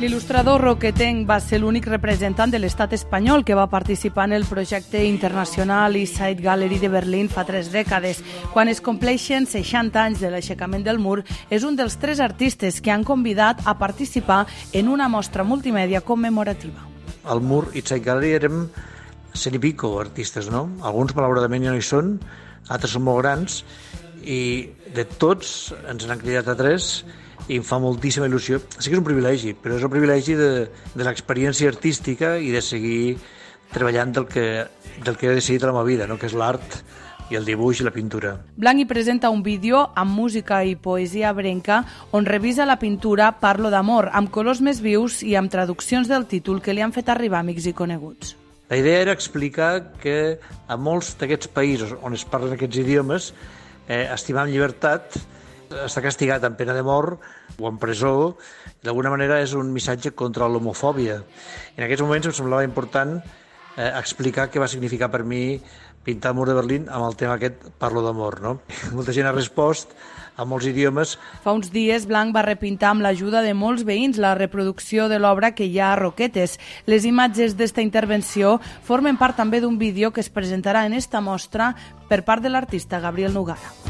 L'il·lustrador roquetenc va ser l'únic representant de l'estat espanyol que va participar en el projecte internacional East Side Gallery de Berlín fa tres dècades. Quan es compleixen 60 anys de l'aixecament del mur, és un dels tres artistes que han convidat a participar en una mostra multimèdia commemorativa. Al mur East Side Gallery érem cent i pico artistes, no? Alguns malauradament ja no hi són, altres són molt grans, i de tots ens n'han cridat a tres i em fa moltíssima il·lusió. Sí que és un privilegi, però és el privilegi de, de l'experiència artística i de seguir treballant del que, del que he decidit a la meva vida, no? que és l'art i el dibuix i la pintura. Blanc hi presenta un vídeo amb música i poesia brenca on revisa la pintura Parlo d'amor, amb colors més vius i amb traduccions del títol que li han fet arribar amics i coneguts. La idea era explicar que a molts d'aquests països on es parlen aquests idiomes, eh, estimar amb llibertat està castigat amb pena de mort o en presó, d'alguna manera és un missatge contra l'homofòbia. En aquests moments em semblava important eh, explicar què va significar per mi pintar el mur de Berlín amb el tema aquest Parlo d'amor. No? Molta gent ha respost a molts idiomes. Fa uns dies Blanc va repintar amb l'ajuda de molts veïns la reproducció de l'obra que hi ha a Roquetes. Les imatges d'esta intervenció formen part també d'un vídeo que es presentarà en esta mostra per part de l'artista Gabriel Nugara.